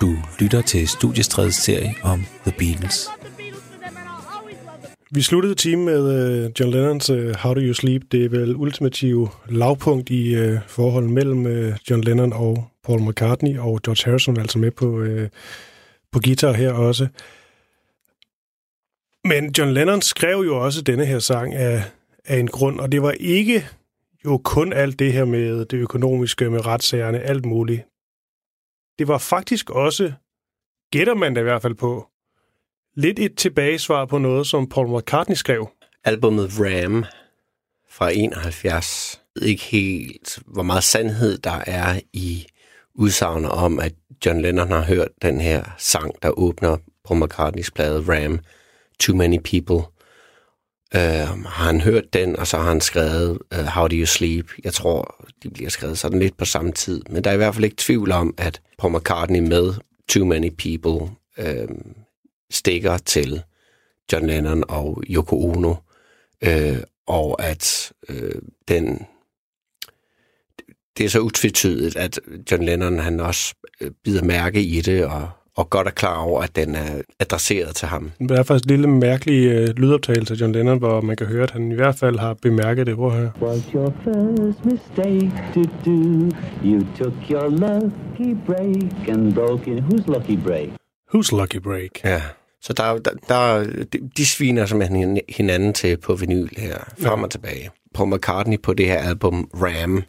Du lytter til Studiestredets serie om The Beatles. Vi sluttede timen med øh, John Lennons øh, How Do You Sleep. Det er vel ultimative lavpunkt i øh, forholdet mellem John Lennon og Paul McCartney, og George Harrison var altså med på, på guitar her også. Men John Lennon skrev jo også denne her sang af, af en grund, og det var ikke jo kun alt det her med det økonomiske, med retssagerne, alt muligt. Det var faktisk også, gætter man det i hvert fald på, lidt et tilbagesvar på noget, som Paul McCartney skrev. Albummet Ram fra 71. Jeg ved ikke helt, hvor meget sandhed der er i udsagnet om, at John Lennon har hørt den her sang, der åbner Paul McCartneys plade Ram, Too Many People. Uh, har han hørt den, og så har han skrevet uh, How Do You Sleep. Jeg tror, de bliver skrevet sådan lidt på samme tid. Men der er i hvert fald ikke tvivl om, at Paul McCartney med Too Many People øh, stikker til John Lennon og Yoko Ono, øh, og at øh, den det er så utvetydigt, at John Lennon han også øh, bider mærke i det, og og godt er klar over, at den er adresseret til ham. Det er faktisk en lille mærkelig øh, lydoptagelse af John Lennon, hvor man kan høre, at han i hvert fald har bemærket det. Hvor her. Was your first mistake to do? You took your lucky break and broke in. Who's lucky break? Who's lucky break? Ja. Så der, der, der, de sviner simpelthen hinanden til på vinyl her, frem ja. og tilbage. Paul McCartney på det her album Ram,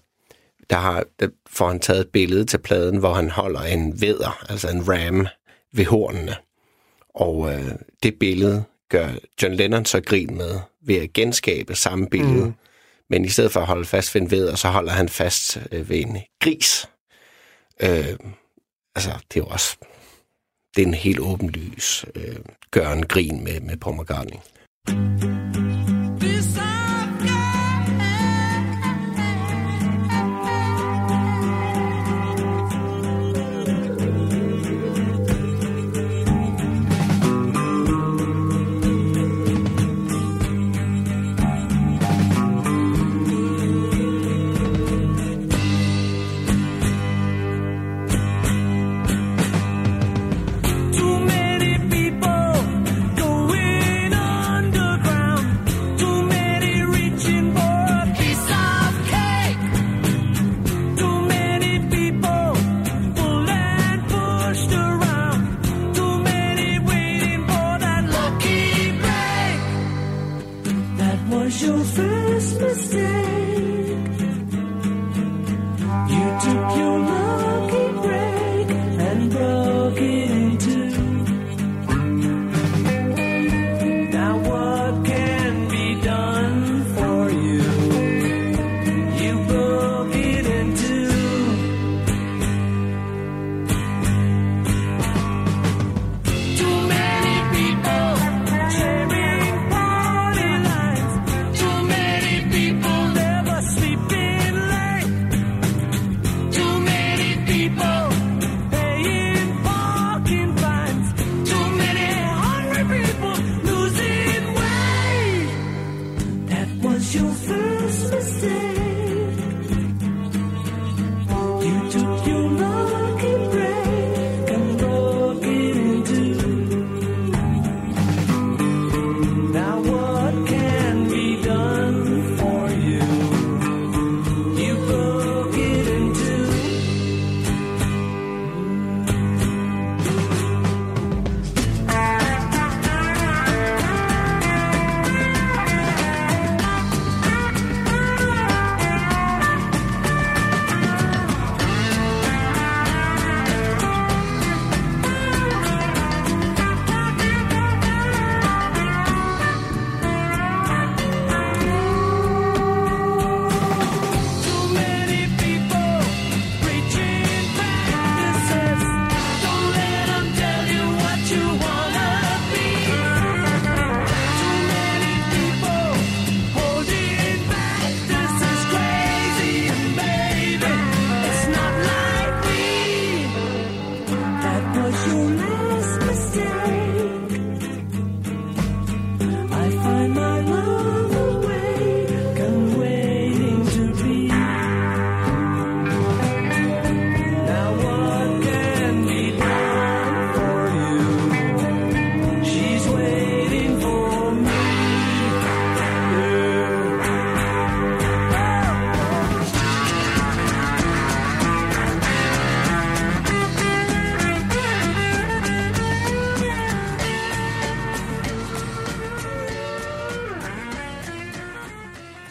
der, har, der får han taget et billede til pladen, hvor han holder en væder, altså en ram, ved hornene. Og øh, det billede gør John Lennon så grin med ved at genskabe samme billede. Mm. Men i stedet for at holde fast ved en væder, så holder han fast øh, ved en gris. Øh, altså, det er jo også det er en helt åbenlys øh, gør en grin med, med Paul McCartney.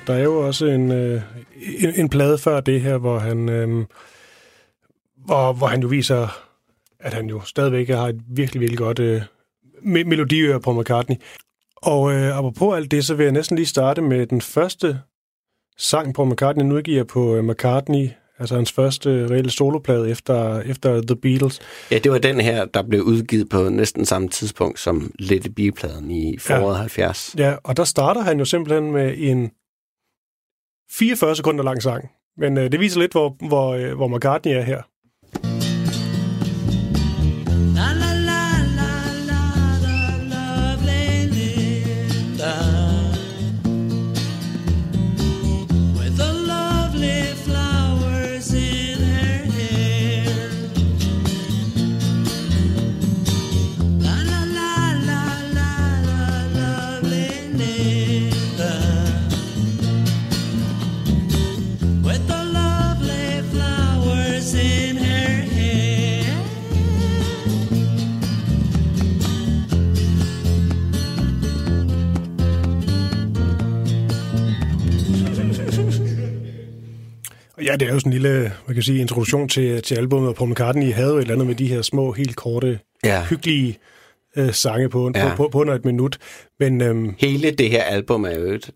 Der er jo også en, øh, en, en plade før det her, hvor han, øh, hvor, hvor han jo viser, at han jo stadigvæk har et virkelig, virkelig godt øh, me- melodiøre på McCartney. Og øh, apropos alt det, så vil jeg næsten lige starte med den første sang på McCartney, nu udgiver på øh, McCartney, altså hans første reelle soloplade efter, efter The Beatles. Ja, det var den her, der blev udgivet på næsten samme tidspunkt som Let It Be-pladen i foråret ja. 70. Ja, og der starter han jo simpelthen med en 44 sekunder lang sang. Men øh, det viser lidt, hvor, hvor, øh, hvor McCartney er her. Ja, det er jo sådan en lille man kan sige, introduktion til, til albumet, og Paul McCartney havde jo et eller andet med de her små, helt korte, ja. hyggelige øh, sange på, ja. på, på, på under et minut. Men, øhm, Hele det her album er jo et...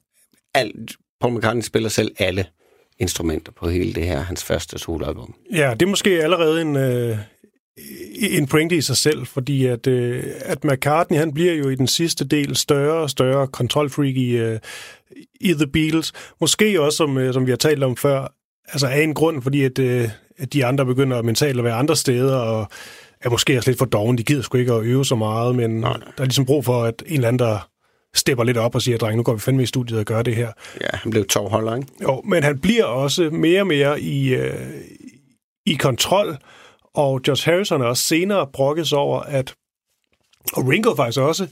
Alt, Paul McCartney spiller selv alle instrumenter på hele det her, hans første soloalbum. Ja, det er måske allerede en, øh, en pointe i sig selv, fordi at, øh, at McCartney, han bliver jo i den sidste del større og større kontrolfreak i, øh, i The Beatles. Måske også, som, øh, som vi har talt om før, altså af en grund, fordi at, øh, at de andre begynder mentalt at være andre steder, og er måske også lidt for doven. De gider sgu ikke at øve så meget, men nej, der er ligesom brug for, at en eller anden, der stepper lidt op og siger, dreng, nu går vi fandme i studiet og gør det her. Ja, han blev tovholder, ikke? Jo, men han bliver også mere og mere i, øh, i kontrol, og George Harrison er også senere brokkes over, at, og Ringo faktisk også,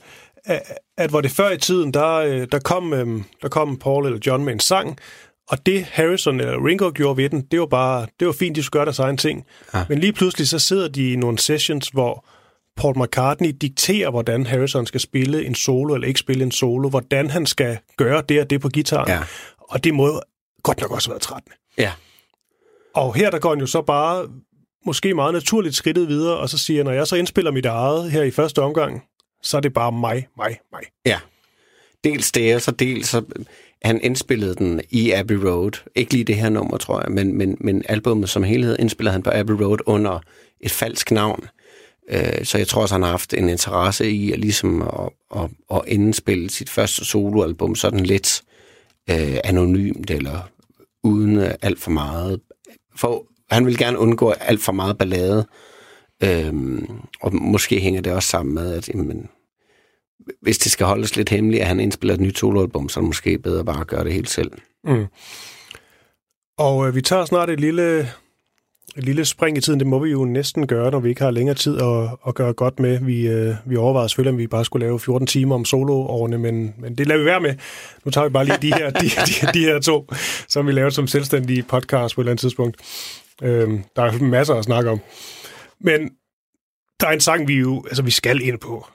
at, at hvor det før i tiden, der, øh, der, kom, øh, der kom Paul eller John med en sang, og det Harrison eller Ringo gjorde ved den, det var bare, det var fint, de skulle gøre deres egen ting. Ja. Men lige pludselig så sidder de i nogle sessions, hvor Paul McCartney dikterer, hvordan Harrison skal spille en solo eller ikke spille en solo, hvordan han skal gøre det og det på gitaren. Ja. Og det må godt nok også have været trættende. Ja. Og her der går han jo så bare måske meget naturligt skridtet videre, og så siger når jeg så indspiller mit eget her i første omgang, så er det bare mig, mig, mig. Ja. Dels det, og så dels så han indspillede den i Abbey Road. Ikke lige det her nummer, tror jeg, men, men, men albumet som helhed indspillede han på Abbey Road under et falsk navn. Øh, så jeg tror også, han har haft en interesse i at, ligesom at, at, at indspille sit første soloalbum sådan lidt øh, anonymt eller uden alt for meget. For han vil gerne undgå alt for meget ballade. Øhm, og måske hænger det også sammen med, at jamen, hvis det skal holdes lidt hemmeligt, at han indspiller et nyt soloalbum, så er det måske bedre bare at gøre det helt selv. Mm. Og øh, vi tager snart et lille, et lille spring i tiden. Det må vi jo næsten gøre, når vi ikke har længere tid at, at gøre godt med. Vi, øh, vi overvejede selvfølgelig, om vi bare skulle lave 14 timer om soloårene, men, men det lader vi være med. Nu tager vi bare lige de her, de, de, de her to, som vi lavede som selvstændige podcast på et eller andet tidspunkt. Øh, der er masser at snakke om. Men der er en sang, vi jo altså, vi skal ind på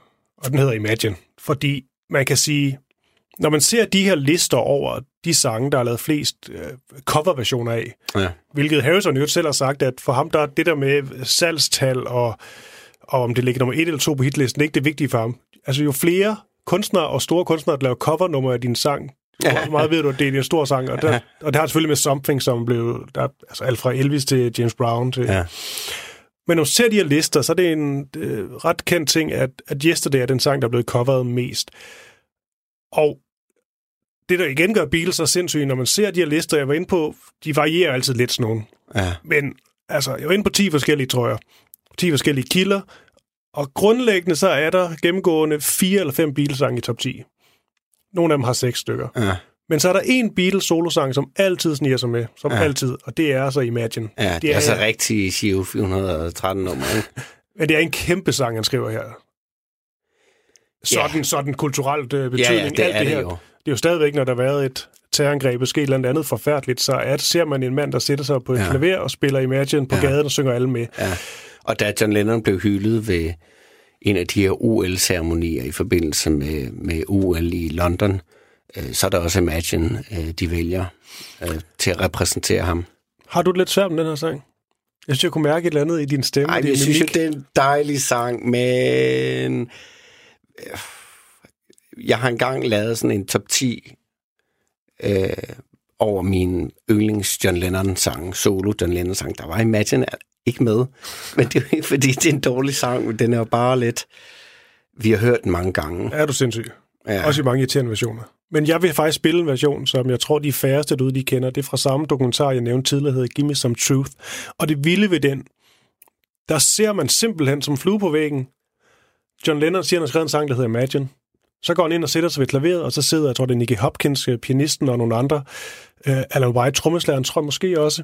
og den hedder Imagine. Fordi man kan sige, når man ser de her lister over de sange, der er lavet flest øh, coverversioner af, ja. hvilket Harrison jo selv har sagt, at for ham der er det der med salgstal og, og om det ligger nummer et eller to på hitlisten, ikke det vigtige for ham. Altså jo flere kunstnere og store kunstnere, der laver covernummer af din sang, hvor meget ved du, at det er en stor sang, og, der, og det har selvfølgelig med Something, som blev, der, altså alt fra Elvis til James Brown til... Ja. Men når du ser de her lister, så er det en øh, ret kendt ting, at, at Yesterday er den sang, der er blevet coveret mest. Og det, der igen gør Beatles så sindssygt, når man ser de her lister, jeg var inde på, de varierer altid lidt sådan nogle. Ja. Men altså, jeg var inde på 10 forskellige, tror jeg. 10 forskellige kilder, og grundlæggende så er der gennemgående fire eller fem Beatles-sange i top 10. Nogle af dem har seks stykker. Ja. Men så er der en Beatles solosang, som altid sniger sig med, som ja. altid, og det er så Imagine. Ja, det, det er, er så rigtig Giro 413 nummer, ikke? Men det er en kæmpe sang, han skriver her. Sådan, ja. sådan kulturelt betydning. Ja, ja, det alt er det, her. det jo. Det er jo stadigvæk, når der har været et terrorangreb, måske et eller andet forfærdeligt, så er, ser man en mand, der sætter sig på et ja. klaver og spiller Imagine på ja. gaden og synger alle med. Ja. Og da John Lennon blev hyldet ved en af de her OL-ceremonier i forbindelse med, med OL i London, øh, så er der også Imagine, øh, de vælger øh, til at repræsentere ham. Har du lidt svært med den her sang? Jeg synes, jeg kunne mærke et eller andet i din stemme. Ej, din jeg synes jo, det er en dejlig sang, men øh, jeg har engang lavet sådan en top 10 øh, over min yndlings John Lennon-sang, solo John Lennon-sang. Der var Imagine ikke med, men det er jo ikke, fordi det er en dårlig sang, men den er jo bare lidt... Vi har hørt den mange gange. Er du sindssyg? Ja. Også i mange irriterende versioner. Men jeg vil faktisk spille en version, som jeg tror, de færreste derude, de kender. Det er fra samme dokumentar, jeg nævnte tidligere, hedder Give Me Some Truth. Og det vilde ved den, der ser man simpelthen som flue på væggen. John Lennon siger, han har skrevet en sang, der hedder Imagine. Så går han ind og sætter sig ved klaveret, og så sidder, jeg tror, det er Nicky Hopkins, øh, pianisten og nogle andre. øh, Alan White, trommeslageren, tror jeg måske også.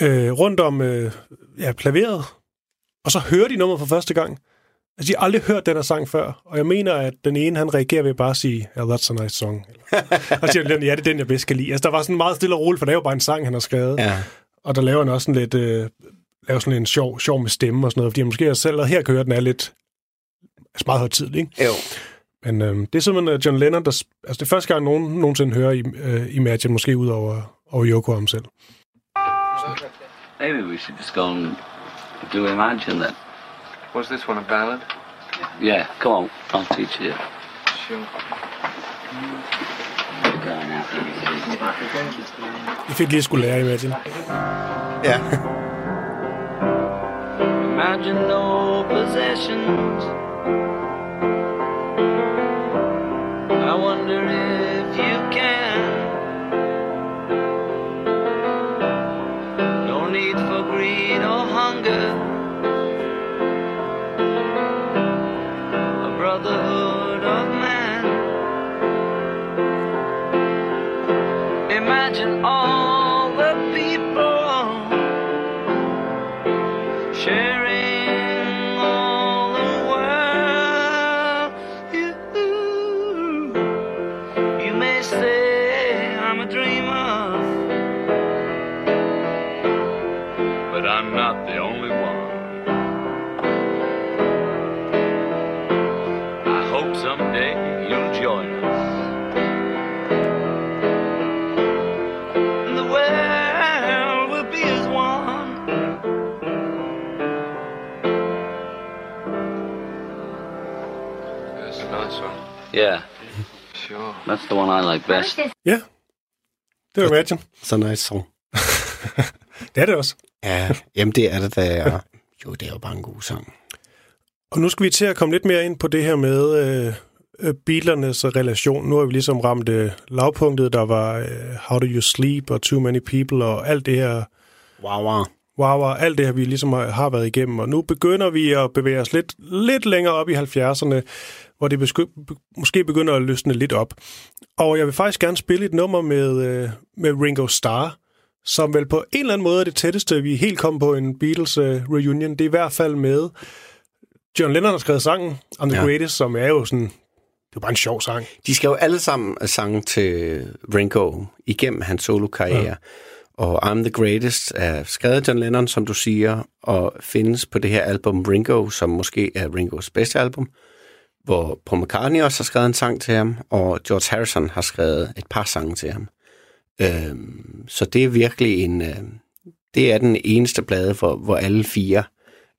øh, rundt om øh, ja, klaveret. Og så hører de nummeret for første gang. Altså, de har aldrig hørt den her sang før, og jeg mener, at den ene, han reagerer ved bare at sige, yeah, that's a nice song. og så siger den, ja, det er den, jeg bedst kan lide. Altså, der var sådan meget stille og roligt, for det er jo bare en sang, han har skrevet. Ja. Og der laver han også sådan lidt, øh, laver sådan en sjov, sjov med stemme og sådan noget, fordi han måske også selv, og her kan høre, den er lidt, altså meget højtidlig, ikke? Jo. Men øh, det er simpelthen øh, John Lennon, der, altså det er første gang, nogen nogensinde hører i, øh, Imagine, måske ud over, over Yoko ham selv. Maybe we should just go and do Imagine then. Was this one a ballad? Yeah, come on, I'll teach you. Sure. Go now. Jeg fik lige at skulle lære Imagine. Ja. Imagine no possessions. That's the one I like best. Ja, det var Imagine. Så nice song. Det er det også. Ja, jamen det er det, der er. Jo, det er jo bare en god sang. Og nu skal vi til at komme lidt mere ind på det her med øh, øh, Beatlernes relation. Nu har vi ligesom ramt øh, lavpunktet, der var øh, How Do You Sleep og Too Many People og alt det her Wow, wow. wow, wow, alt det her, vi ligesom har, har været igennem. Og nu begynder vi at bevæge os lidt, lidt længere op i 70'erne, hvor det besky- måske begynder at løsne lidt op. Og jeg vil faktisk gerne spille et nummer med, øh, med Ringo Starr, som vel på en eller anden måde er det tætteste, vi helt kom på en Beatles øh, reunion. Det er i hvert fald med John Lennon har skrevet sangen On The Ja. Greatest, som er jo sådan, det er bare en sjov sang. De skrev alle sammen sange til Ringo igennem hans solo-karriere. Ja. Og I'm the Greatest er skrevet John Lennon, som du siger, og findes på det her album Ringo, som måske er Ringos bedste album, hvor Paul McCartney også har skrevet en sang til ham, og George Harrison har skrevet et par sange til ham. Øhm, så det er virkelig en... Øh, det er den eneste plade, hvor, hvor alle fire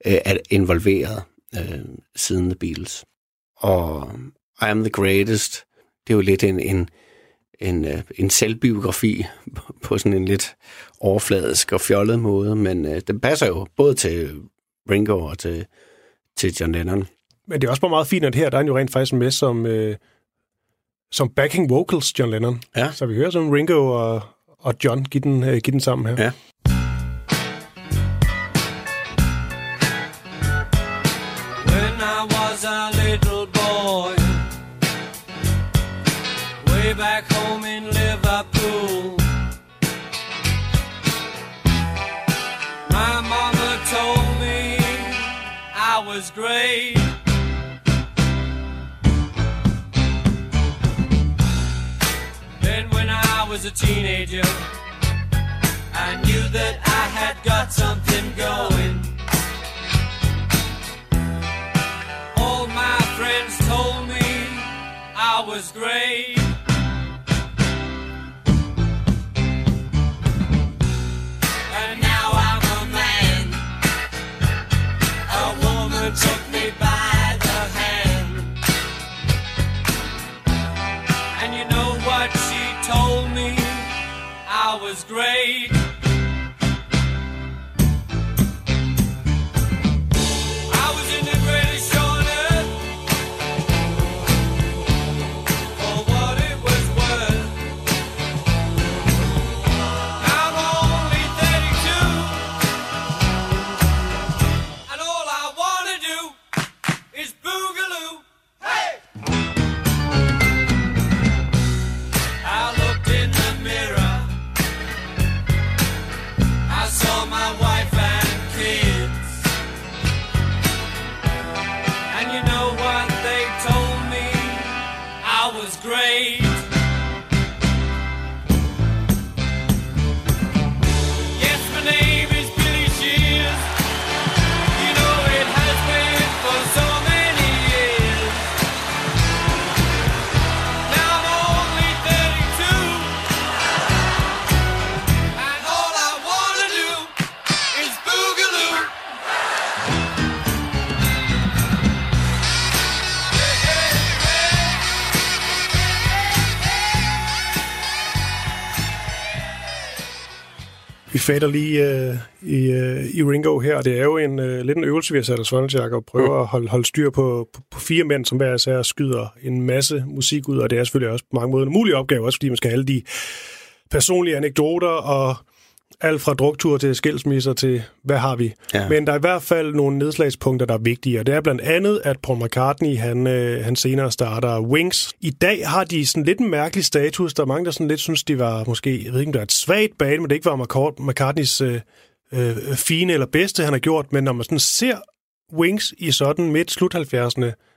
øh, er involveret øh, siden The Beatles. Og I Am The Greatest, det er jo lidt en, en, en, øh, en selvbiografi på- på sådan en lidt overfladisk og fjollet måde, men øh, den passer jo både til Ringo og til, til John Lennon. Men det er også bare meget fint, at her der er han jo rent faktisk med som, øh, som backing vocals, John Lennon. Ja. Så vi hører som Ringo og, og John give den, øh, give den sammen her. Ja. When I was a little boy, way back home in teenager, I knew that I had got something going. All my friends told me I was great. Fatter lige øh, i, øh, i Ringo her, og det er jo en øh, lidt en øvelse, vi har sat os for, Jacob, prøver at holde, holde styr på, på, på fire mænd, som hver især skyder en masse musik ud, og det er selvfølgelig også på mange måder en mulig opgave, også fordi man skal have alle de personlige anekdoter og alt fra druktur til skilsmisser til, hvad har vi? Ja. Men der er i hvert fald nogle nedslagspunkter, der er vigtige, og det er blandt andet, at Paul McCartney, han, øh, han senere starter Wings. I dag har de sådan lidt en mærkelig status. Der er mange, der sådan lidt synes, de var måske, jeg ved ikke, om det er et svagt band, men det ikke var McCart- McCartneys øh, øh, fine eller bedste, han har gjort. Men når man sådan ser Wings i sådan midt slut 70'erne,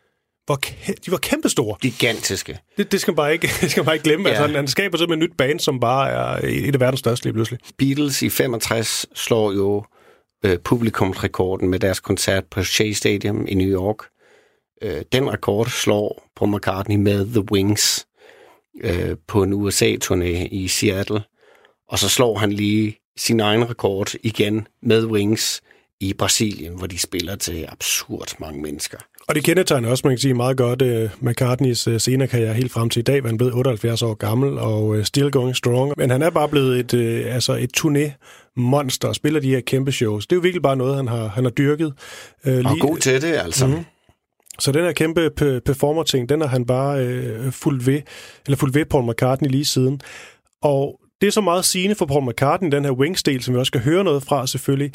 hvor kæ- de var kæmpestore. Gigantiske. Det, det, skal man bare ikke, det skal man bare ikke glemme. Ja. Altså, han skaber simpelthen et nyt band, som bare er et af verdens største lige pludselig. Beatles i 65 slår jo øh, publikumsrekorden med deres koncert på Shea Stadium i New York. Øh, den rekord slår Paul McCartney med The Wings øh, på en USA-turné i Seattle. Og så slår han lige sin egen rekord igen med Wings i Brasilien, hvor de spiller til absurd mange mennesker. Og det kendetegner også, man kan sige, meget godt uh, McCartneys uh, senere karriere helt frem til i dag, hvor han blev 78 år gammel og uh, still going strong. Men han er bare blevet et, uh, altså et turné-monster og spiller de her kæmpe shows. Det er jo virkelig bare noget, han har, han har dyrket. Uh, Og god til det, altså. Mm-hmm. Så den her kæmpe pe- performer-ting, den har han bare øh, fulgt ved, eller fulgt ved Paul McCartney lige siden. Og det er så meget sigende for Paul McCartney, den her Wings-del, som vi også skal høre noget fra selvfølgelig.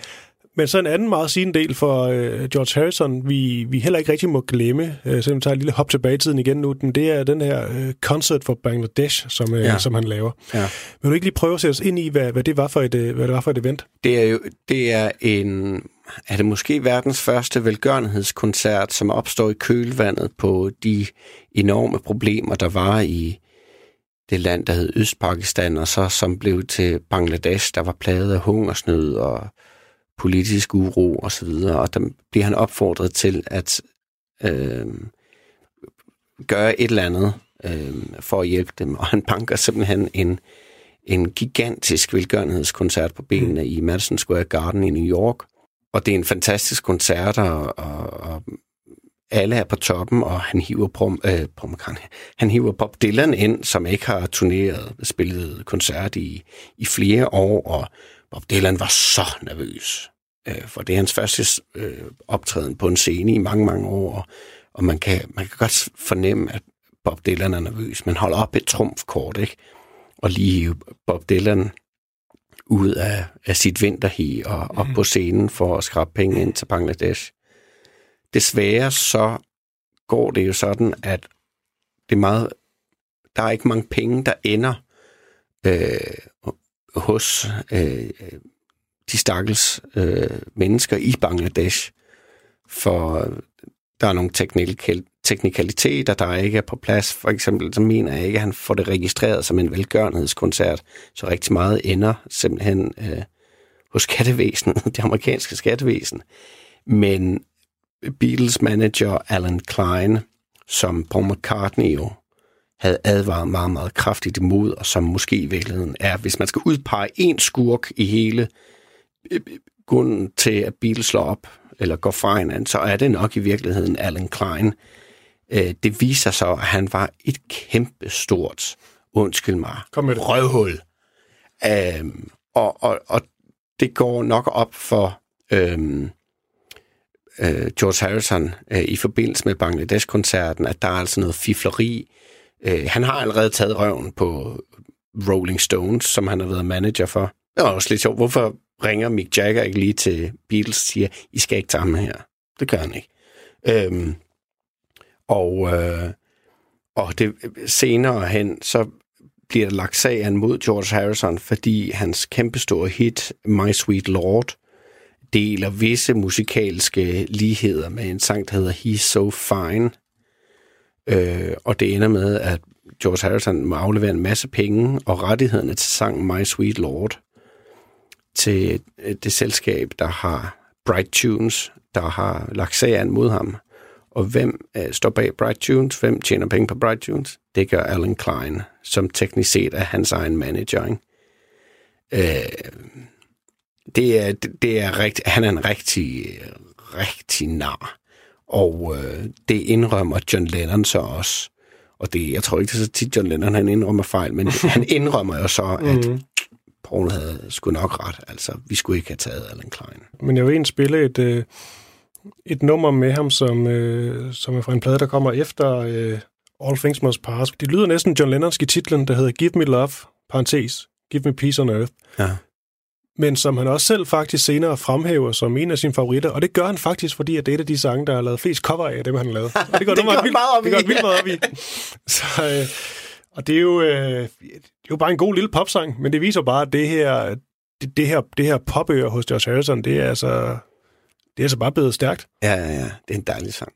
Men så en anden meget sigende del for øh, George Harrison, vi, vi heller ikke rigtig må glemme, øh, selvom vi tager et lille hop tilbage i tiden igen nu, den, det er den her øh, concert for Bangladesh, som, øh, Ja. som han laver. Ja. Vil du ikke lige prøve at sætte os ind i, hvad, hvad, det, var for et, øh, hvad det var for et event? Det er jo det er en er det måske verdens første velgørenhedskoncert, som opstår i kølvandet på de enorme problemer, der var i det land, der hed Østpakistan, og så som blev til Bangladesh, der var plaget af hungersnød og politisk uro og så videre. Og der bliver han opfordret til at øh, gøre et eller andet øh, for at hjælpe dem, og han banker simpelthen en en gigantisk velgørenhedskoncert på benene mm. i Madison Square Garden i New York. Og det er en fantastisk koncert, og, og, og alle er på toppen, og han hiver, Prom, øh, prom, han hiver Bob Dylan ind, som ikke har turneret, spillet koncert i, i flere år, og Bob Dylan var så nervøs, øh, for det er hans første øh, optræden på en scene i mange, mange år, og, og man, kan, man kan godt fornemme, at Bob Dylan er nervøs, men hold op et trumfkort, ikke? og lige Bob Dylan ud af, af sit vinterhi og op på scenen for at skrabe penge ind til Bangladesh. Desværre så går det jo sådan, at det er meget, der er ikke mange penge, der ender øh, hos øh, de stakkels øh, mennesker i Bangladesh, for der er nogle teknikal, teknikaliteter, der ikke er på plads. For eksempel, så mener jeg ikke, at han får det registreret som en velgørenhedskoncert, så rigtig meget ender simpelthen øh, hos skattevæsenet, det amerikanske skattevæsen. Men Beatles manager Alan Klein, som Paul McCartney jo havde advaret meget, meget kraftigt imod, og som måske i virkeligheden er, hvis man skal udpege en skurk i hele øh, grunden til, at Beatles slår op, eller går fra hinanden, så er det nok i virkeligheden Alan Klein. Øh, det viser sig, at han var et kæmpe stort, undskyld mig, Kom med det. røvhul. Øhm, og, og, og det går nok op for øhm, øh, George Harrison øh, i forbindelse med Bangladesh-koncerten, at der er altså noget fifleri. Øh, han har allerede taget røven på Rolling Stones, som han har været manager for. Det var også lidt sjovt. Hvorfor ringer Mick Jagger ikke lige til Beatles og siger, I skal ikke tage ham her? Det gør han ikke. Øhm, og, øh, og det, senere hen, så bliver der lagt sag an mod George Harrison, fordi hans kæmpestore hit, My Sweet Lord, deler visse musikalske ligheder med en sang, der hedder He's So Fine. Øh, og det ender med, at George Harrison må aflevere en masse penge og rettighederne til sangen My Sweet Lord til øh, det selskab, der har Bright Tunes, der har lagt sagen mod ham. Og hvem øh, står bag Bright Tunes? Hvem tjener penge på Bright Tunes? Det gør Alan Klein, som teknisk set er hans egen manager. Ikke? Øh, det er, det er rigt, han er en rigtig, rigtig nar. Og øh, det indrømmer John Lennon så også. Og det, jeg tror ikke, det er så tit, John Lennon han indrømmer fejl, men han indrømmer jo så, at Mhm. Paul havde sgu nok ret. Altså, vi skulle ikke have taget Alan Klein. Men jeg vil egentlig spille et, øh, et nummer med ham, som, øh, som er fra en plade, der kommer efter øh, All Things Must Pass. Det lyder næsten John Lennonsk i titlen, der hedder Give Me Love, parentes, Give Me Peace on Earth. Ja. Men som han også selv faktisk senere fremhæver som en af sine favoritter. Og det gør han faktisk, fordi at det er et af de sange, der har lavet flest cover af, dem han har lavet. Og det går, Det går vildt- meget op det går vildt meget op i. Så, øh, og det er, jo, øh, det er jo bare en god lille popsang, men det viser bare, at det her, det, det her, det her popøre hos George Harrison, det er altså, det er altså bare blevet stærkt. Ja, ja, ja. Det er en dejlig sang.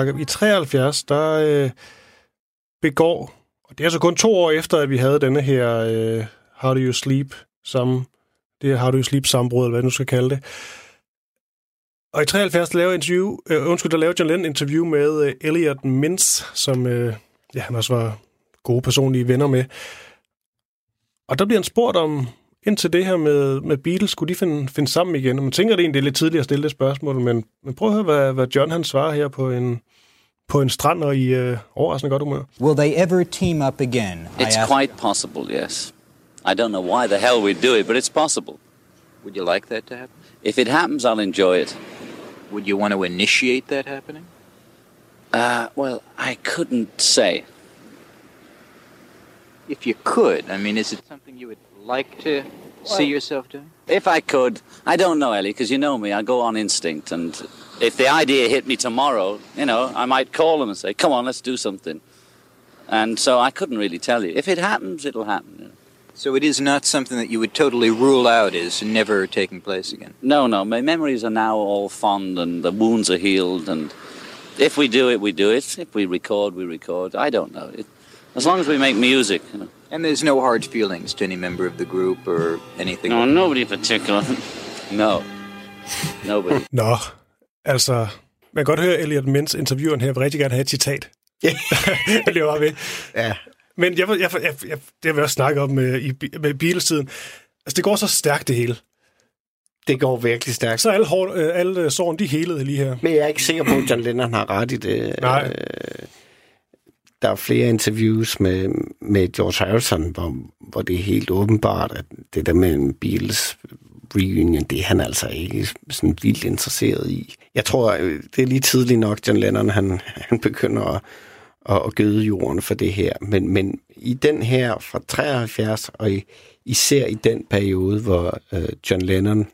Jacob, i 73, der øh, begår, og det er så kun to år efter, at vi havde denne her øh, How Do You Sleep sammen, det her How Do You Sleep sammenbrud, eller hvad du skal kalde det. Og i 73, der laver, interview, øh, undskyld, der laver John Lennon interview med øh, Elliot Mintz, som øh, ja, han også var gode personlige venner med. Og der bliver han spurgt om, indtil det her med, med Beatles, skulle de finde, finde sammen igen? Og man tænker det egentlig, det er lidt tidligt at stille det spørgsmål, men, men prøv at høre, hvad, hvad John han svarer her på en, på en strand og i øh, overraskende godt humør. Will they ever team up again? I It's quite possible, yes. I don't know why the hell we'd do it, but it's possible. Would you like that to happen? If it happens, I'll enjoy it. Would you want to initiate that happening? Uh, well, I couldn't say. If you could, I mean, is it something you would like to see yourself doing? If I could, I don't know, Ellie, because you know me, I go on instinct. And if the idea hit me tomorrow, you know, I might call them and say, come on, let's do something. And so I couldn't really tell you. If it happens, it'll happen. you know. So it is not something that you would totally rule out as never taking place again. No, no, my memories are now all fond and the wounds are healed. And if we do it, we do it. If we record, we record. I don't know. It, as long as we make music, you know. And there's no hard feelings to any member of the group or anything. No, nobody in particular. no. Nobody. Nå, altså, man kan godt høre Elliot Mintz intervieweren her, vil rigtig gerne have et citat. det bliver bare ved. Ja. Men jeg, jeg, jeg, jeg, det har vi også snakket om med, i, med Beatles-tiden. Altså, det går så stærkt, det hele. Det går virkelig stærkt. Så alle, hår, øh, alle øh, sårene, de helede lige her. Men jeg er ikke sikker på, at John Lennon har ret i det. Nej. Øh, Der er flere interviews med, med George Harrison, hvor, hvor det er helt åbenbart, at det der med en Beatles reunion, det er han altså ikke sådan vildt interesseret i. Jeg tror, øh, det er lige tidligt nok, John Lennon, han, han begynder at, at, at gøde jorden for det her. Men, men i den her fra 73, og i, især i den periode, hvor øh, John Lennon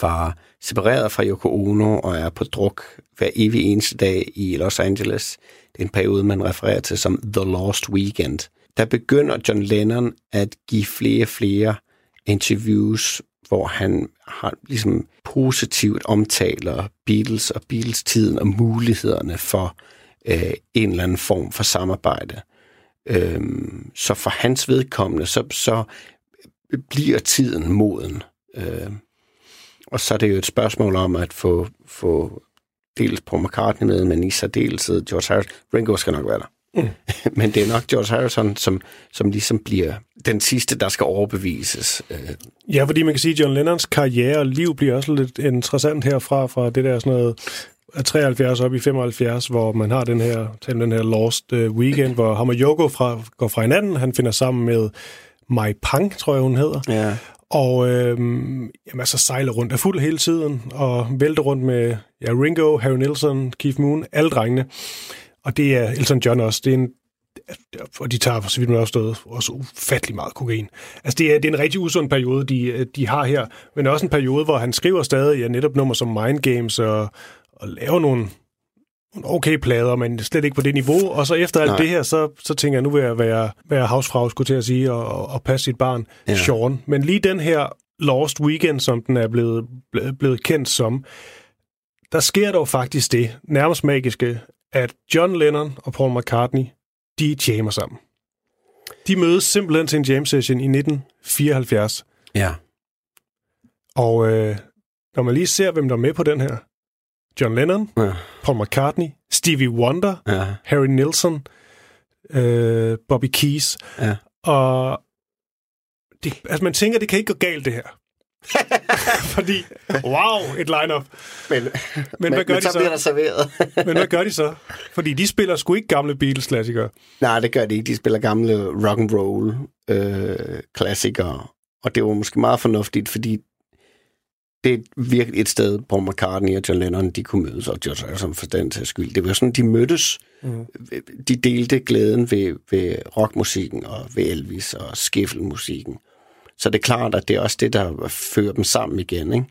var separeret fra Yoko Ono og er på druk hver evig eneste dag i Los Angeles. Det en periode, man refererer til som The Lost Weekend. Der begynder John Lennon at give flere og flere interviews, hvor han har ligesom positivt omtaler Beatles og Beatles-tiden og mulighederne for øh, en eller anden form for samarbejde. Øhm, så for hans vedkommende, så, så bliver tiden moden. Øhm, og så er det jo et spørgsmål om at få, få dels på McCartney med, men i særdeleshed George Harrison. Ringo skal nok være der. Mm. men det er nok George Harrison, som, som ligesom bliver den sidste, der skal overbevises. Øh, Ja, fordi man kan sige, at John Lennons karriere og liv bliver også lidt interessant herfra, fra det der sådan noget af 73 op i 75, hvor man har den her, den her Lost øh, Weekend, hvor ham og Yoko fra, går fra hinanden. Han finder sammen med Mai Pang, tror jeg, hun hedder. ja. Og øh, jamen, altså sejler rundt af fuld hele tiden, og vælter rundt med ja, Ringo, Harry Nilsson, Keith Moon, alle drengene. Og det er Elton John også. Det er en, og de tager, så vidt man også også ufattelig meget kokain. Altså, det er, det er en rigtig usund periode, de, de har her, men også en periode, hvor han skriver stadig ja, netop nummer som Mind Games og, og laver nogle okay plader, men slet ikke på det niveau. Og så efter alt Nej. det her, så, så tænker jeg, nu vil jeg være, være havsfrag, skulle til at sige, og, og, passe sit barn, Ja. Sean. Men lige den her Lost Weekend, som den er blevet, blevet, blevet kendt som, der sker dog faktisk det, nærmest magiske, at John Lennon og Paul McCartney, de jammer sammen. De mødes simpelthen til en jam session i 1974. ja. Og øh, når man lige ser, hvem der er med på den her. John Lennon, Ja. Paul McCartney, Stevie Wonder, Ja. Harry Nilsson, øh, Bobby Keys. Ja. Og det, altså man tænker, det kan ikke gå galt, det her. Fordi, wow, et line-up. Men, Men hvad gør men de så så? bliver der serveret. Men hvad gør de så? Fordi de spiller sgu ikke gamle Beatles-klassikere. Nej, det gør de ikke. De spiller gamle rock and roll øh, klassikere. Og det var måske meget fornuftigt, fordi det er virkelig et sted, Paul McCartney og John Lennon, de kunne mødes, og George Harrison for den til skyld. Det var sådan, de mødtes. Mm. De delte glæden ved, ved rockmusikken og ved Elvis og skiffelmusikken. Så det er klart, at det er også det, der fører dem sammen igen. Ikke?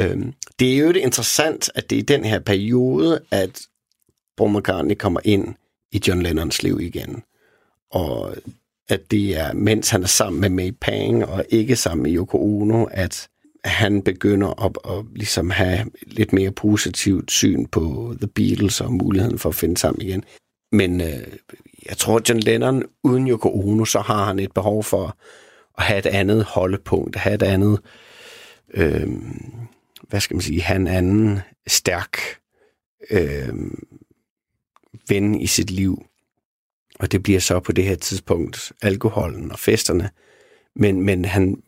Øhm, det er jo det interessant, at det er i den her periode, at Paul McCartney kommer ind i John Lennons liv igen. Og at det er, mens han er sammen med May Pang, og ikke sammen med Yoko Ono, at han begynder at, at ligesom have lidt mere positivt syn på The Beatles og muligheden for at finde sammen igen. Men øh, jeg tror, at John Lennon uden Yoko Ono, så har han et behov for at have et andet holdepunkt, have et andet, øh, hvad skal man sige, have en anden stærk øh, ven i sit liv. Og det bliver så på det her tidspunkt alkoholen og festerne. Men, men han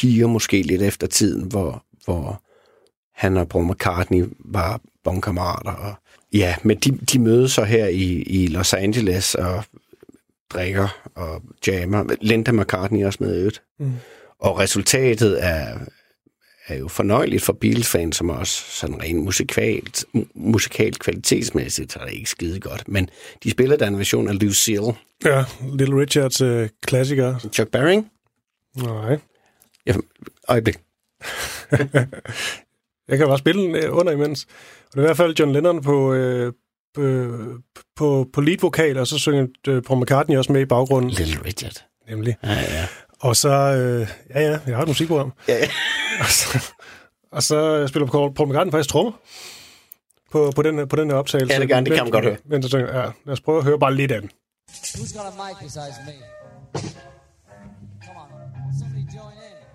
higer måske lidt efter tiden, hvor, hvor han og Paul McCartney var bonkammerater. Og, ja, men de, de mødes så her i, i Los Angeles og drikker og jammer. Linda McCartney er også med øvrigt. Mm. Og resultatet er, er jo fornøjeligt for Beatles-fans, som også sådan rent musikalt, mu- musikalt kvalitetsmæssigt, så er det ikke skide godt. Men de spiller der en version af Lucille. Ja, Little Richards øh, klassiker. Chuck Berry? Nej. Ja, øjeblik. Jeg kan bare spille den øh, under imens. Og det er i hvert fald John Lennon på, øh, på, på, lead-vokal, og så synger øh, Paul McCartney også med i baggrunden. Little Richard. Nemlig. Ja, ja. Og så, øh, ja ja, jeg har et musikprogram. Ja, ja. og, så, og så spiller Paul, Paul McCartney faktisk trommer på, på, den, på den her optagelse. Ja, det han. Det kan man godt høre. Men, så, ja, lad os prøve at høre bare lidt af den. Who's got a mic besides me?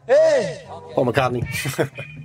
Hey! Paul McCartney.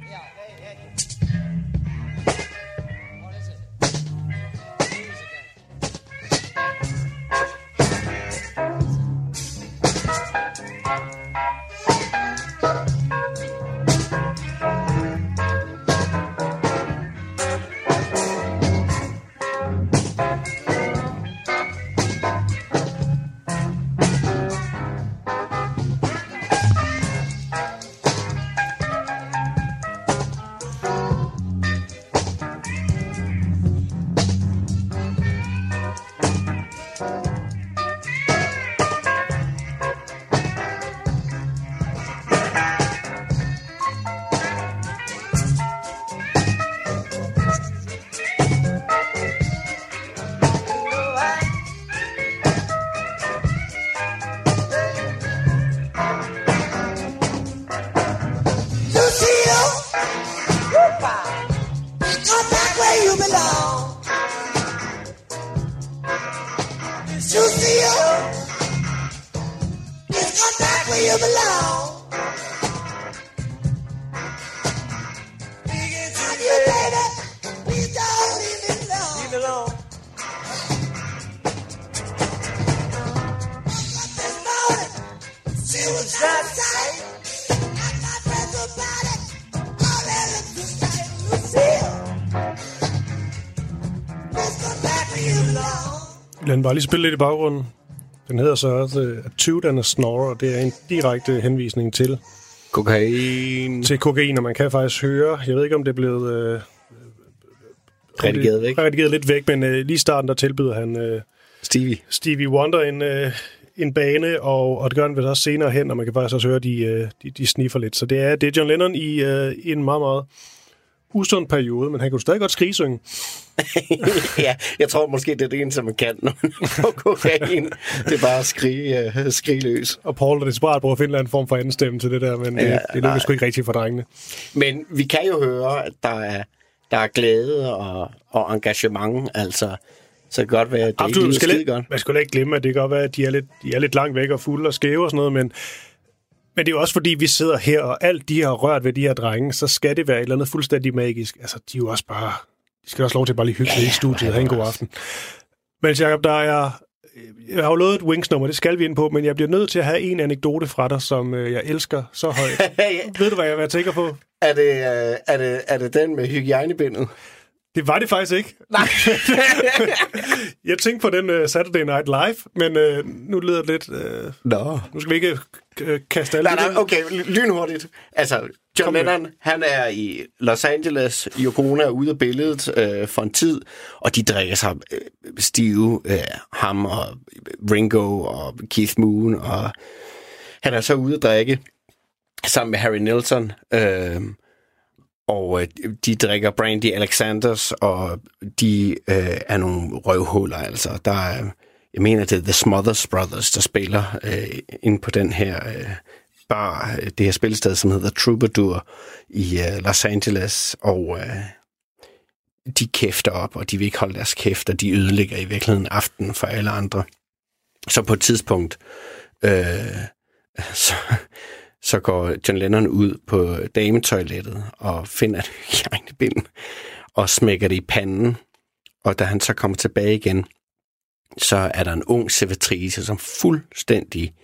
den bare lige spille lidt i baggrunden. Den hedder så også uh, A Toot and a Snore, og det er en direkte henvisning til Kokain. til kokain, og man kan faktisk høre, jeg ved ikke om det er blevet øh, Redigeret væk. redigeret lidt væk, men øh, lige i starten der tilbyder han øh, Stevie. Stevie Wonder en, øh, en bane, og, og det gør han vel også senere hen, og man kan faktisk også høre, de, øh, de, de sniffer lidt. Så det er, det er John Lennon i, øh, i en meget, meget usund periode, men han kunne stadig godt skrigesynge. ja, jeg tror måske, det er det eneste, man kan, når man kokain. Det er bare at skrige, uh, skrige løs. Og Paul er desperat prøver at finde en form for anden stemme til det der, men det, Ja, det lykkes nej. sgu ikke rigtigt for drengene. Men vi kan jo høre, at der er, der er glæde og, og engagement, altså. Så det kan godt være, at det Absolut, ikke man er skide ikke, godt. man skal ikke glemme, at det kan godt være, at de er lidt, de er lidt langt væk og fulde og skæve og sådan noget, men, men det er jo også fordi, vi sidder her, og alt de har rørt ved de her drenge, så skal det være et eller andet fuldstændig magisk. Altså, de er jo også bare... De skal også lov til at bare lige hygge sig i studiet og have en god aften. Men Jacob, der er... Jeg har jo lovet et Wings-nummer, det skal vi ind på, men jeg bliver nødt til at have en anekdote fra dig, som øh, jeg elsker så højt. Ved du, hvad jeg, hvad jeg tænker på? Er det, øh, er, det, er det den med hygiejnebindet? Det var det faktisk ikke. Nej. jeg tænkte på den uh, Saturday Night Live, men uh, nu lyder det lidt... Uh, Nå. Nu skal vi ikke kaste alle Nej, nej, okay, ly- lynhurtigt. Altså, John Kom med. Lennon, han er i Los Angeles. Yoko Ono er ude af billedet øh, for en tid, og de drikker sig øh, stive. Øh, ham og Ringo og Keith Moon, og han er så ude at drikke sammen med Harry Nilsson. Øh, og øh, de drikker Brandy Alexanders, og de øh, er nogle røvhuller, altså. Der er, jeg mener, det er The Smothers Brothers, der spiller øh, inde på den her øh, bar, øh, det her spilsted, som hedder Troubadour i øh, Los Angeles, og øh, de kæfter op, og de vil ikke holde deres kæft, og de ødelægger i virkeligheden aftenen for alle andre. Så på et tidspunkt, øh, så, så går John Lennon ud på dametoilettet og finder et hygiejnebind og smækker det i panden. Og da han så kommer tilbage igen, så er der en ung servitrice, som fuldstændig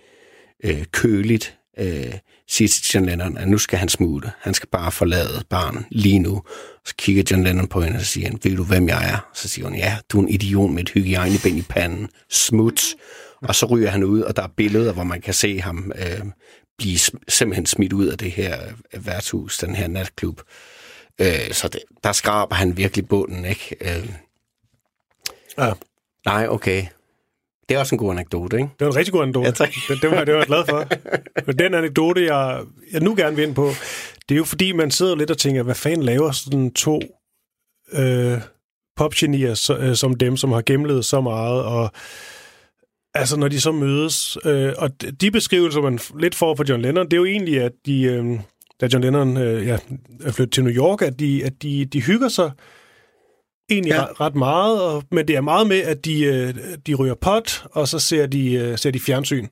øh, køligt øh, siger til John Lennon, at nu skal han smutte. Han skal bare forlade barn lige nu. Så kigger John Lennon på hende og siger, han, ved du, hvem jeg er? Så siger hun, ja, du er en idiot med et hygiejneben i panden. Smut. Og så ryger han ud, og der er billeder, hvor man kan se ham øh, blive simpelthen smidt ud af det her øh, værtshus, den her natklub. Øh, så det, der skraber han virkelig bunden, ikke? Øh, Ja nej, okay. Det er også en god anekdote, ikke? Det var en rigtig god anekdote. Ja, tak. det, det, var, det var jeg glad for. Men den anekdote, jeg, jeg nu gerne vil ind på, det er jo fordi, man sidder lidt og tænker, hvad fanden laver sådan to øh, popgenier så, øh, som dem, som har gennemlevet så meget, og altså når de så mødes, øh, og de beskrivelser, man lidt får fra John Lennon, det er jo egentlig, at de, øh, da John Lennon øh, ja, er flyttet til New York, at de, at de, de hygger sig egentlig ja. ret, ret meget, og, men det er meget med, at de, øh, de ryger pot, og så ser de, øh, ser de fjernsyn.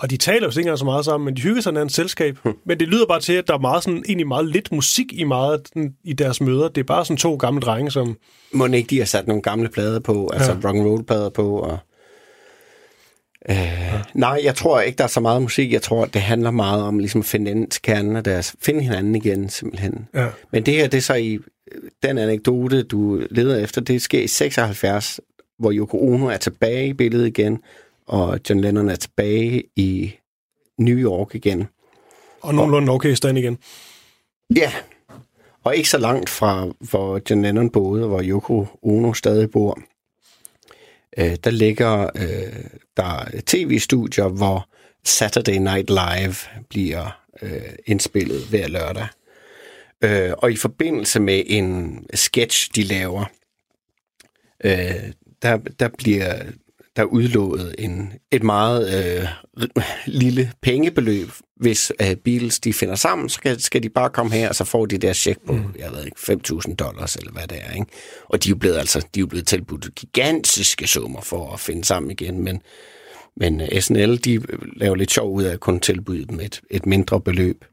Og de taler jo ikke engang så meget sammen, men de hygger sig et selskab. Hm. Men det lyder bare til, at der er meget sådan, egentlig meget lidt musik i meget i deres møder. Det er bare sådan to gamle drenge, som... Må ikke de har sat nogle gamle plader på, altså Ja. ja. rock and roll plader på, og Øh, ja. Nej, jeg tror ikke, der er så meget musik. Jeg tror, det handler meget om ligesom at finde ind til kernen af deres, finde hinanden igen, simpelthen. Ja. Men det her, det er så i den anekdote, du leder efter, det sker i 76, hvor Yoko Ono er tilbage i billedet igen, og John Lennon er tilbage i New York igen. Og nogenlunde okay stand igen. Ja, og ikke så langt fra, hvor John Lennon boede, hvor Yoko Ono stadig bor. Øh, der ligger øh, der er tv-studier, hvor Saturday Night Live bliver øh, indspillet hver lørdag. Øh, og i forbindelse med en sketch, de laver, øh, der, der bliver der udlovet en, et meget øh, lille pengebeløb. Hvis øh, Beatles de finder sammen, så skal, skal de bare komme her, og så får de deres check på, mm. jeg ved ikke, 5.000 dollars, eller hvad det er. Ikke? Og de er jo blevet, altså, de er blevet tilbudt gigantiske summer for at finde sammen igen, men, Men uh, SNL, de laver lidt sjov ud af at kunne tilbyde dem et, et mindre beløb.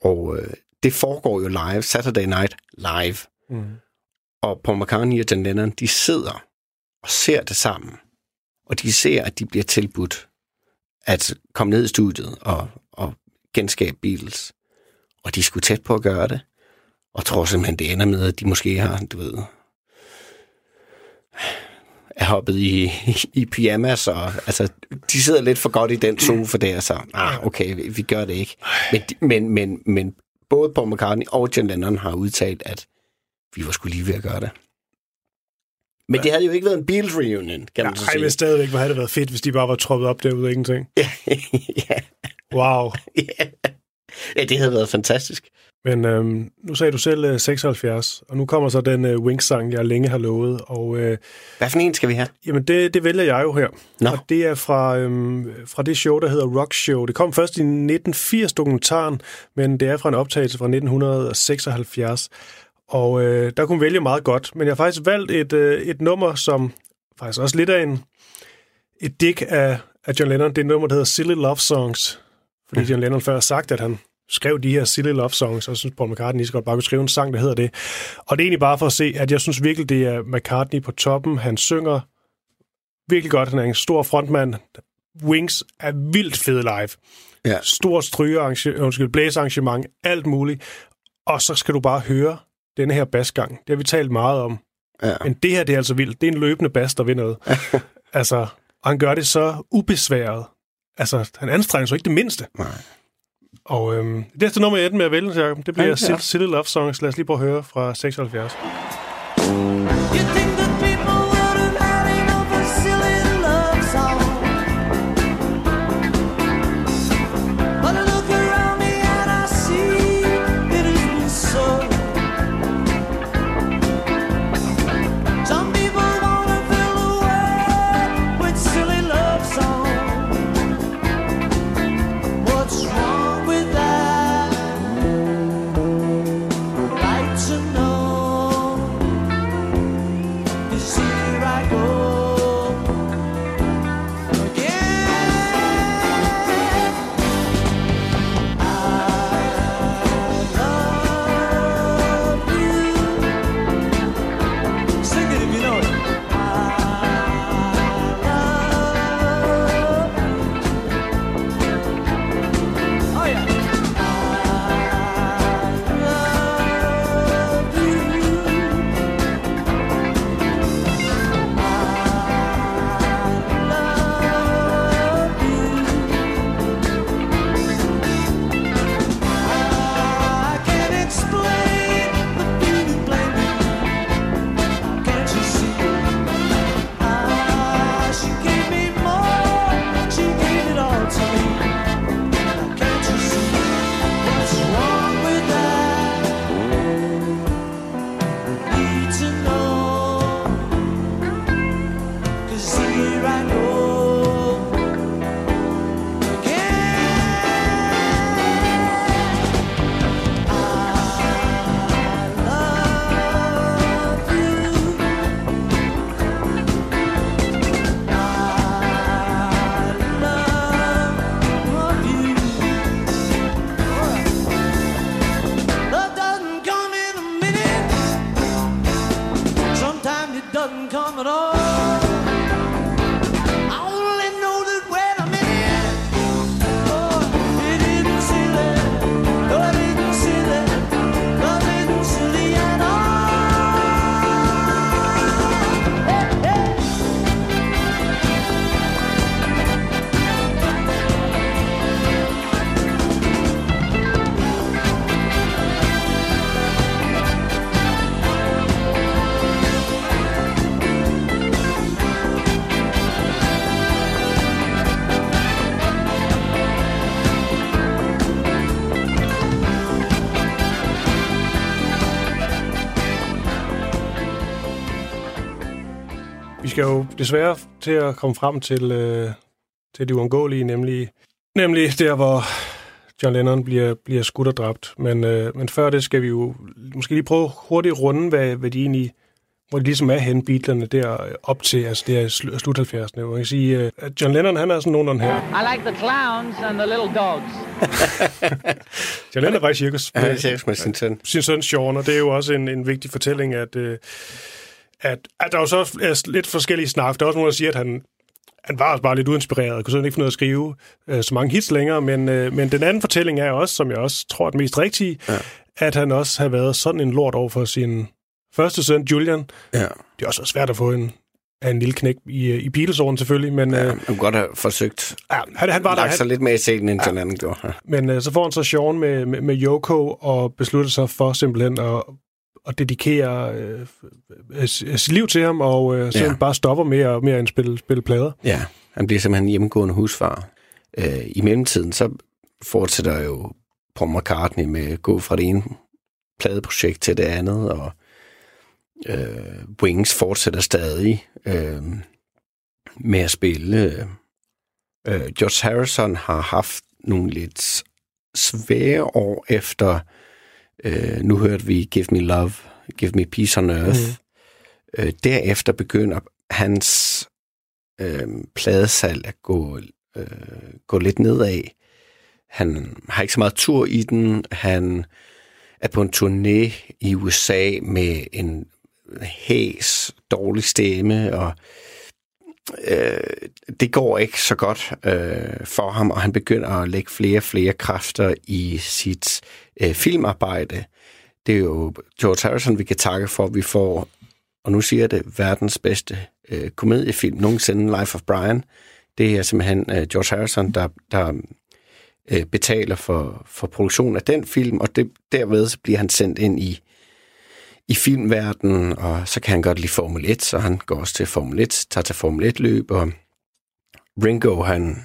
Og uh, det foregår jo live, Saturday Night Live. Mm. Og Paul McCartney og John Lennon, de sidder og ser det sammen. Og de ser, at de bliver tilbudt at komme ned i studiet og, og genskabe Beatles. Og de skulle tæt på at gøre det. Og tror simpelthen, det ender med, at de måske har, du ved, er hoppet i, i pyjamas, og altså, de sidder lidt for godt i den sofa der, så ah, okay, vi, vi gør det ikke. Men, men, men, men både Paul McCartney og John Lennon har udtalt, at vi var skulle lige ved at gøre det. Men det havde jo ikke været en Beatles reunion, kan man så Nej, sige. men stadigvæk hvor havde det været fedt, hvis de bare var troppet op derude ingenting. ja. Wow. ja, det havde været fantastisk. Men øhm, nu sagde du selv øh, 76, og nu kommer så den øh, Wings-sang, jeg længe har lovet. Og, øh, Hvad for en skal vi have? Jamen, det, det vælger jeg jo her. Nå. Og det er fra, øhm, fra det show, der hedder Rock Show. Det kom først i 1980-dokumentaren, men det er fra en optagelse fra 1976. Og øh, der kunne vælge meget godt. Men jeg har faktisk valgt et, øh, et nummer, som faktisk også lidt af en, et dik af, af John Lennon. Det er et nummer, der hedder Silly Love Songs. Fordi Mhm. John Lennon før har sagt, at han skrev de her Silly Love Songs, og jeg synes, Paul McCartney lige så godt bare kunne skrive en sang, der hedder det. Og det er egentlig bare for at se, at jeg synes virkelig, det er McCartney på toppen. Han synger virkelig godt. Han er en stor frontmand. Wings er vildt fed live. Ja. Stor stryge, undskyld, blæsearrangement, alt muligt. Og så skal du bare høre denne her basgang. Det har vi talt meget om. Ja. Men det her, det er altså vildt. Det er en løbende bas, der vil noget. altså, og han gør det så ubesværet. Altså, han anstrenger sig ikke det mindste. Nej. Og øhm, det næste nummer, jeg endte med at vælge, Jacob, det bliver. Silly, Silly Love Songs. Lad os lige prøve at høre fra 76. skal jo desværre til at komme frem til, øh, til det uundgåelige, nemlig, nemlig der, hvor John Lennon bliver, bliver skudt og dræbt. Men, øh, men før det skal vi jo måske lige prøve hurtigt at runde, hvad, hvad de egentlig hvor de ligesom er hen, Beatlerne, der op til, altså det er sl- slut 70'erne. Man kan sige, øh, at John Lennon, han er sådan nogenlunde her. I like the clowns and the little dogs. John Lennon var i cirkus. Han er cirkus med sin søn. Sin søn Sean, og det er jo også en, en vigtig fortælling, at, øh, at, at der er jo så er lidt forskellige snak. Der er også nogen, der siger, at han, han var også bare lidt uinspireret, og kunne sådan ikke få noget at skrive øh, så mange hits længere, men, øh, men den anden fortælling er også, som jeg også tror er den mest rigtige, ja. at han også har været sådan en lort over for sin første søn, Julian. Ja. Det er også svært at få en, en lille knæk i, øh, i Beatles-åren selvfølgelig, men, Ja, øh, han kunne godt have forsøgt ja, han, han var der. lagt sig Han, lidt mere i scenen, end John Lennon gjorde. Ja. men øh, så får han så Sean med, med, med Yoko og beslutter sig for simpelthen at, at dedikere øh, øh, sit liv til ham, og øh, så Ja. ja. bare stopper med at, med at spille, spille plader. Ja, han bliver simpelthen hjemmegående husfar. Øh, I mellemtiden, så fortsætter jo Paul McCartney med at gå fra det ene pladeprojekt til det andet, og øh, Wings fortsætter stadig øh, med at spille. Øh, George Harrison har haft nogle lidt svære år efter, øh, nu hørte vi Give Me Love, Give Me Peace on Earth. Mm. Øh, derefter begynder hans øh, pladesalg at gå, øh, gå lidt nedad. Han har ikke så meget tur i den. Han er på en turné i USA med en hæs, dårlig stemme, og øh, det går ikke så godt øh, for ham, og han begynder at lægge flere og flere kræfter i sit øh, filmarbejde. Det er jo George Harrison, vi kan takke for, at vi får, og nu siger jeg det, verdens bedste øh, komediefilm nogensinde, Life of Brian. Det er simpelthen øh, George Harrison, der, der øh, betaler for, for produktionen af den film, og det, derved så bliver han sendt ind i, i filmverdenen, og så kan han godt lide Formel 1, så han går også til Formel 1, tager til Formel 1-løb, og Ringo, han,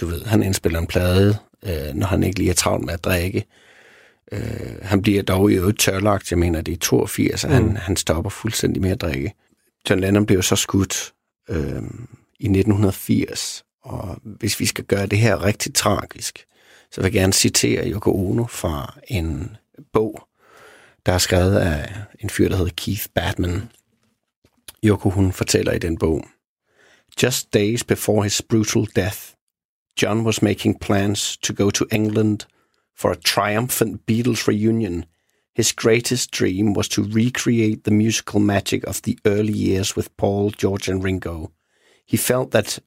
du ved, han indspiller en plade, øh, når han ikke lige er travlt med at drikke. Øh, han bliver dog i øvrigt tørlagt, jeg mener, det er 82, og mm. han, han stopper fuldstændig med at drikke. John Lennon blev så skudt øh, i 1980, og hvis vi skal gøre det her rigtig tragisk, så vil jeg gerne citere Yoko Ono fra en bog, der er skrevet af en fyr, der hedder Keith Batman. Yoko, hun fortæller i den bog, Just days before his brutal death, John was making plans to go to England for a triumphant Beatles reunion. His greatest dream was to recreate the musical magic of the early years with Paul, George, and Ringo. He felt that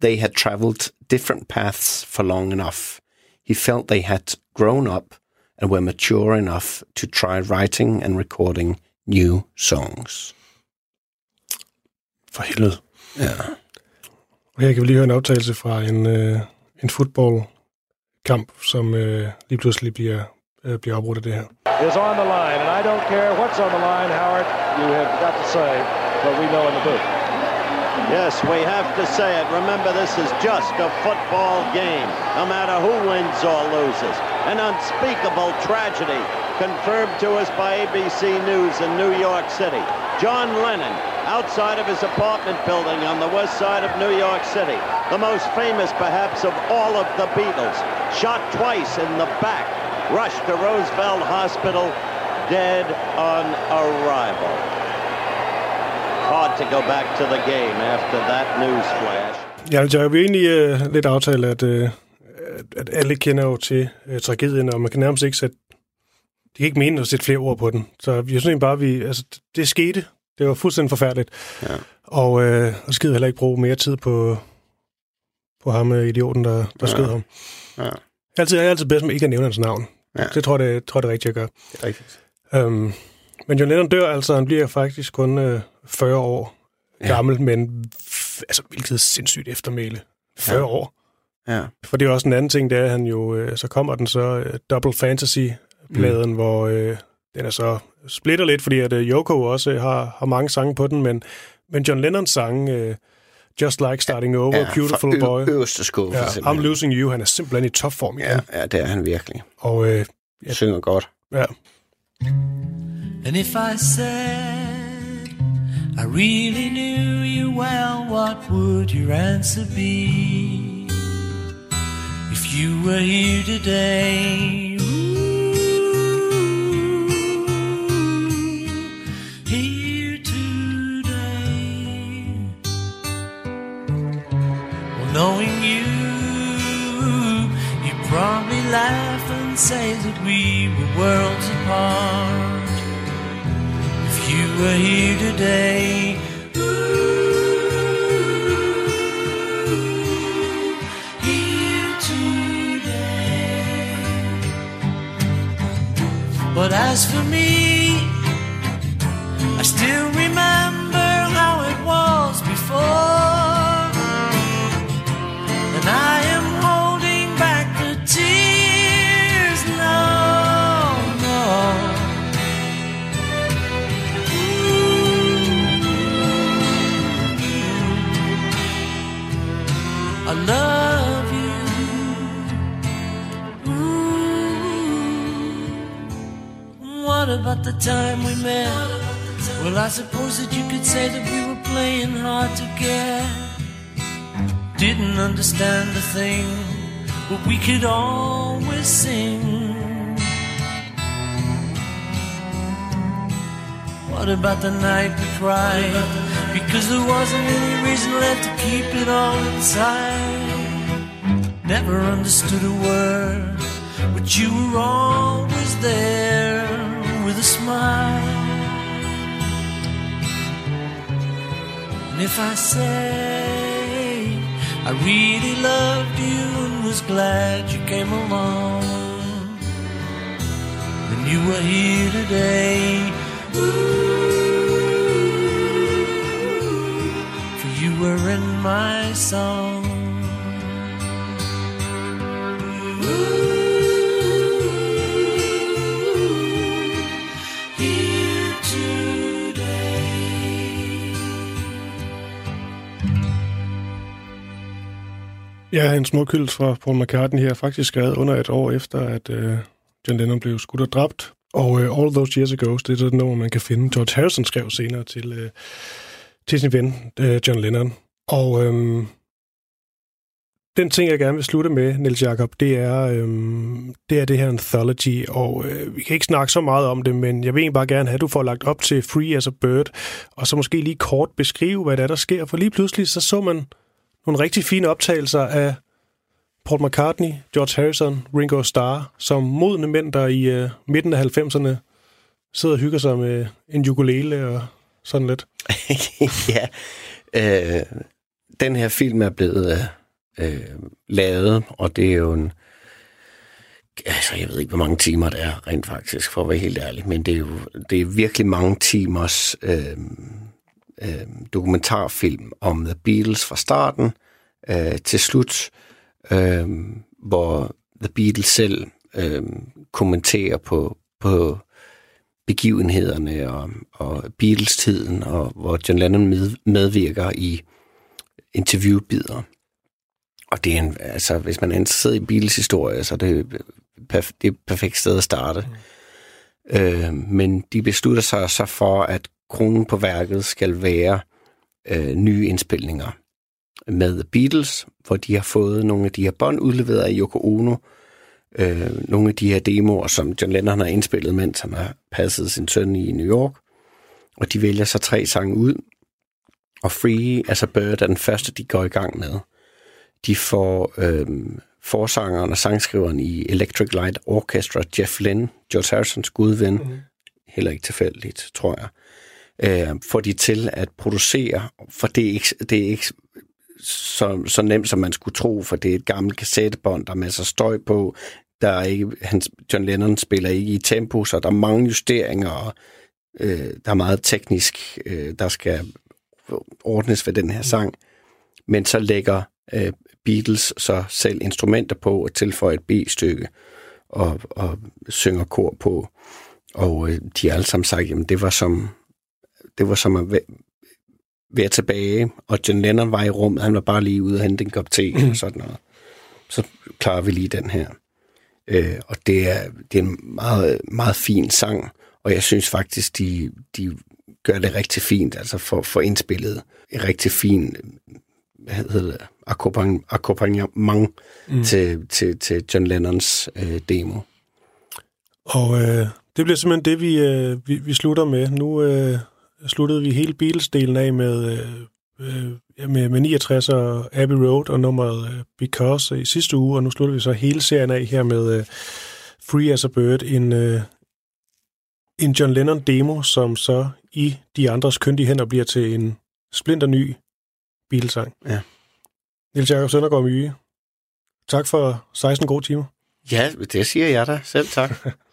they had traveled different paths for long enough. He felt they had grown up and were mature enough to try writing and recording new songs. For helvede. Ja. Og her kan vi lige høre en optagelse fra en, øh, en fodboldkamp, som øh, lige pludselig bliver, øh, bliver afbrudt af det her. is on the line, and I don't care what's on the line, Howard. You have got to say what we know in the booth. Yes, we have to say it. Remember, this is just a football game, no matter who wins or loses. An unspeakable tragedy confirmed to us by ABC News in New York City. John Lennon, outside of his apartment building on the west side of New York City, the most famous perhaps of all of the Beatles, shot twice in the back, rushed to Roosevelt Hospital, dead on arrival. Hard to go back to the game after that news flash. Ja, altså, jeg vil egentlig øh, lidt aftale, at, øh, at, at alle kender jo til øh, tragedien, og man kan nærmest ikke sætte... De kan ikke mene at sætte flere ord på den. Så jeg synes egentlig bare, vi, altså, det skete. Det var fuldstændig forfærdeligt. Ja. Og, øh, og jeg heller ikke bruge mere tid på, på ham, øh, idioten, der, der Ja. skød ham. Ja. Altid, jeg er altid bedst med ikke at nævne hans navn. Ja. Det tror jeg, det, tror jeg, det er rigtigt, jeg gør. Det er rigtigt. Um, men John Lennon dør altså, han bliver faktisk kun øh, 40 år Ja. gammel, men altså, hvilket sindssygt eftermæle. 40 Ja. år. Ja. For det er også en anden ting, det er, at han jo, øh, så kommer den så øh, Double Fantasy-pladen, mm. hvor øh, den er så splitter lidt, fordi at øh, Yoko også øh, har, har mange sange på den, men, men John Lennons sang, øh, Just Like Starting Over, Ja, Beautiful ø- Boy, øverste skuffe, ja, I'm simpelthen. Losing You, han er simpelthen i topform igen. Ja, ja, det er han virkelig. Og øh, ja. synger godt. Ja. And if I said really knew you well, what would your answer be? If you were here today, well knowing you, you'd probably laugh and say that we were worlds apart. Were here today, ooh, here today. But as for me, time we met? Well, I suppose that you could say that we were playing hard to get. Didn't understand a thing, but we could always sing. What about the night we cried? Because there wasn't any reason left to keep it all inside. Never understood a word, but you were always there with a smile. And if I say I really loved you and was glad you came along, then you were here today. Ooh, for you were in my song. Ooh, Ja, en smuk hyldest fra Paul McCartney her, faktisk skrevet under et år efter, at øh, John Lennon blev skudt og dræbt. Og øh, All Those Years Ago, det er det nummer, man kan finde. George Harrison skrev senere til, øh, til sin ven, øh, John Lennon. Og øh, den ting, jeg gerne vil slutte med, Niels Jakob, det er, øh, det er det her anthology, og øh, vi kan ikke snakke så meget om det, men jeg vil egentlig bare gerne have, at du får lagt op til Free as a Bird, og så måske lige kort beskrive, hvad der, er, der sker, for lige pludselig så så man nogle rigtig fine optagelser af Paul McCartney, George Harrison, Ringo Starr, som modne mænd, der i øh, midten af 90'erne sidder og hygger sig med en ukulele og sådan lidt. ja, øh, den her film er blevet øh, øh, lavet, og det er jo en... Altså, jeg ved ikke, hvor mange timer det er rent faktisk, for at være helt ærlig, men det er jo det er virkelig mange timers øh, øh, dokumentarfilm om The Beatles fra starten øh, til slut, øh, hvor The Beatles selv øh, kommenterer på, på begivenhederne og, og Beatles-tiden, og hvor John Lennon med, medvirker i interviewbider. Og det er en, altså, hvis man er interesseret i Beatles historie, så er det, perf- det er et perfekt sted at starte. Mm. Øh, men de beslutter sig så for, at kronen på værket skal være øh, nye indspilninger med The Beatles, hvor de har fået nogle af de her bånd udleveret af Yoko Ono, øh, nogle af de her demoer, som John Lennon har indspillet, mens han har passet sin søn i New York. Og de vælger så tre sange ud, og Free as a Bird er den første, de går i gang med. De får øh, forsangeren og sangskriveren i Electric Light Orchestra, Jeff Lynne, George Harrisons gudven, mm. heller ikke tilfældigt, tror jeg, øh, får de til at producere, for det er ikke, det er ikke så, så nemt, som man skulle tro, for det er et gammelt kassettebånd, der er masser af støj på, der er ikke, hans, John Lennon spiller ikke i tempo, så der er mange justeringer, og øh, der er meget teknisk, øh, der skal ordnes ved den her sang. Men så lægger øh, Beatles så selv instrumenter på og tilføjer et B-stykke og, og synger kor på. Og øh, de har alle sammen sagt, jamen det var som, det var som at væ- være tilbage, og John Lennon var i rummet, han var bare lige ude og hente en kop te og sådan noget. Så klarer vi lige den her. Øh, og det er, det er en meget, meget fin sang, og jeg synes faktisk, de, de gør det rigtig fint, altså for, for indspillet en rigtig fin hvad hedder det, akkompagn- akkompagnement mm. til, til, til John Lennons øh, demo. Og øh, det bliver simpelthen det, vi, øh, vi, vi slutter med. Nu øh, sluttede vi hele Beatles-delen af med øh, øh, med, med 69 og Abbey Road og nummeret øh, Because i sidste uge, og nu slutter vi så hele serien af her med øh, Free as a Bird, en, øh, en John Lennon demo, som så i de andres køndige hænder bliver til en splinter ny Beatles-sang. Ja. Niels Jakob Søndergaard Myge, tak for 16 gode timer. Ja, det siger jeg da. Selv tak.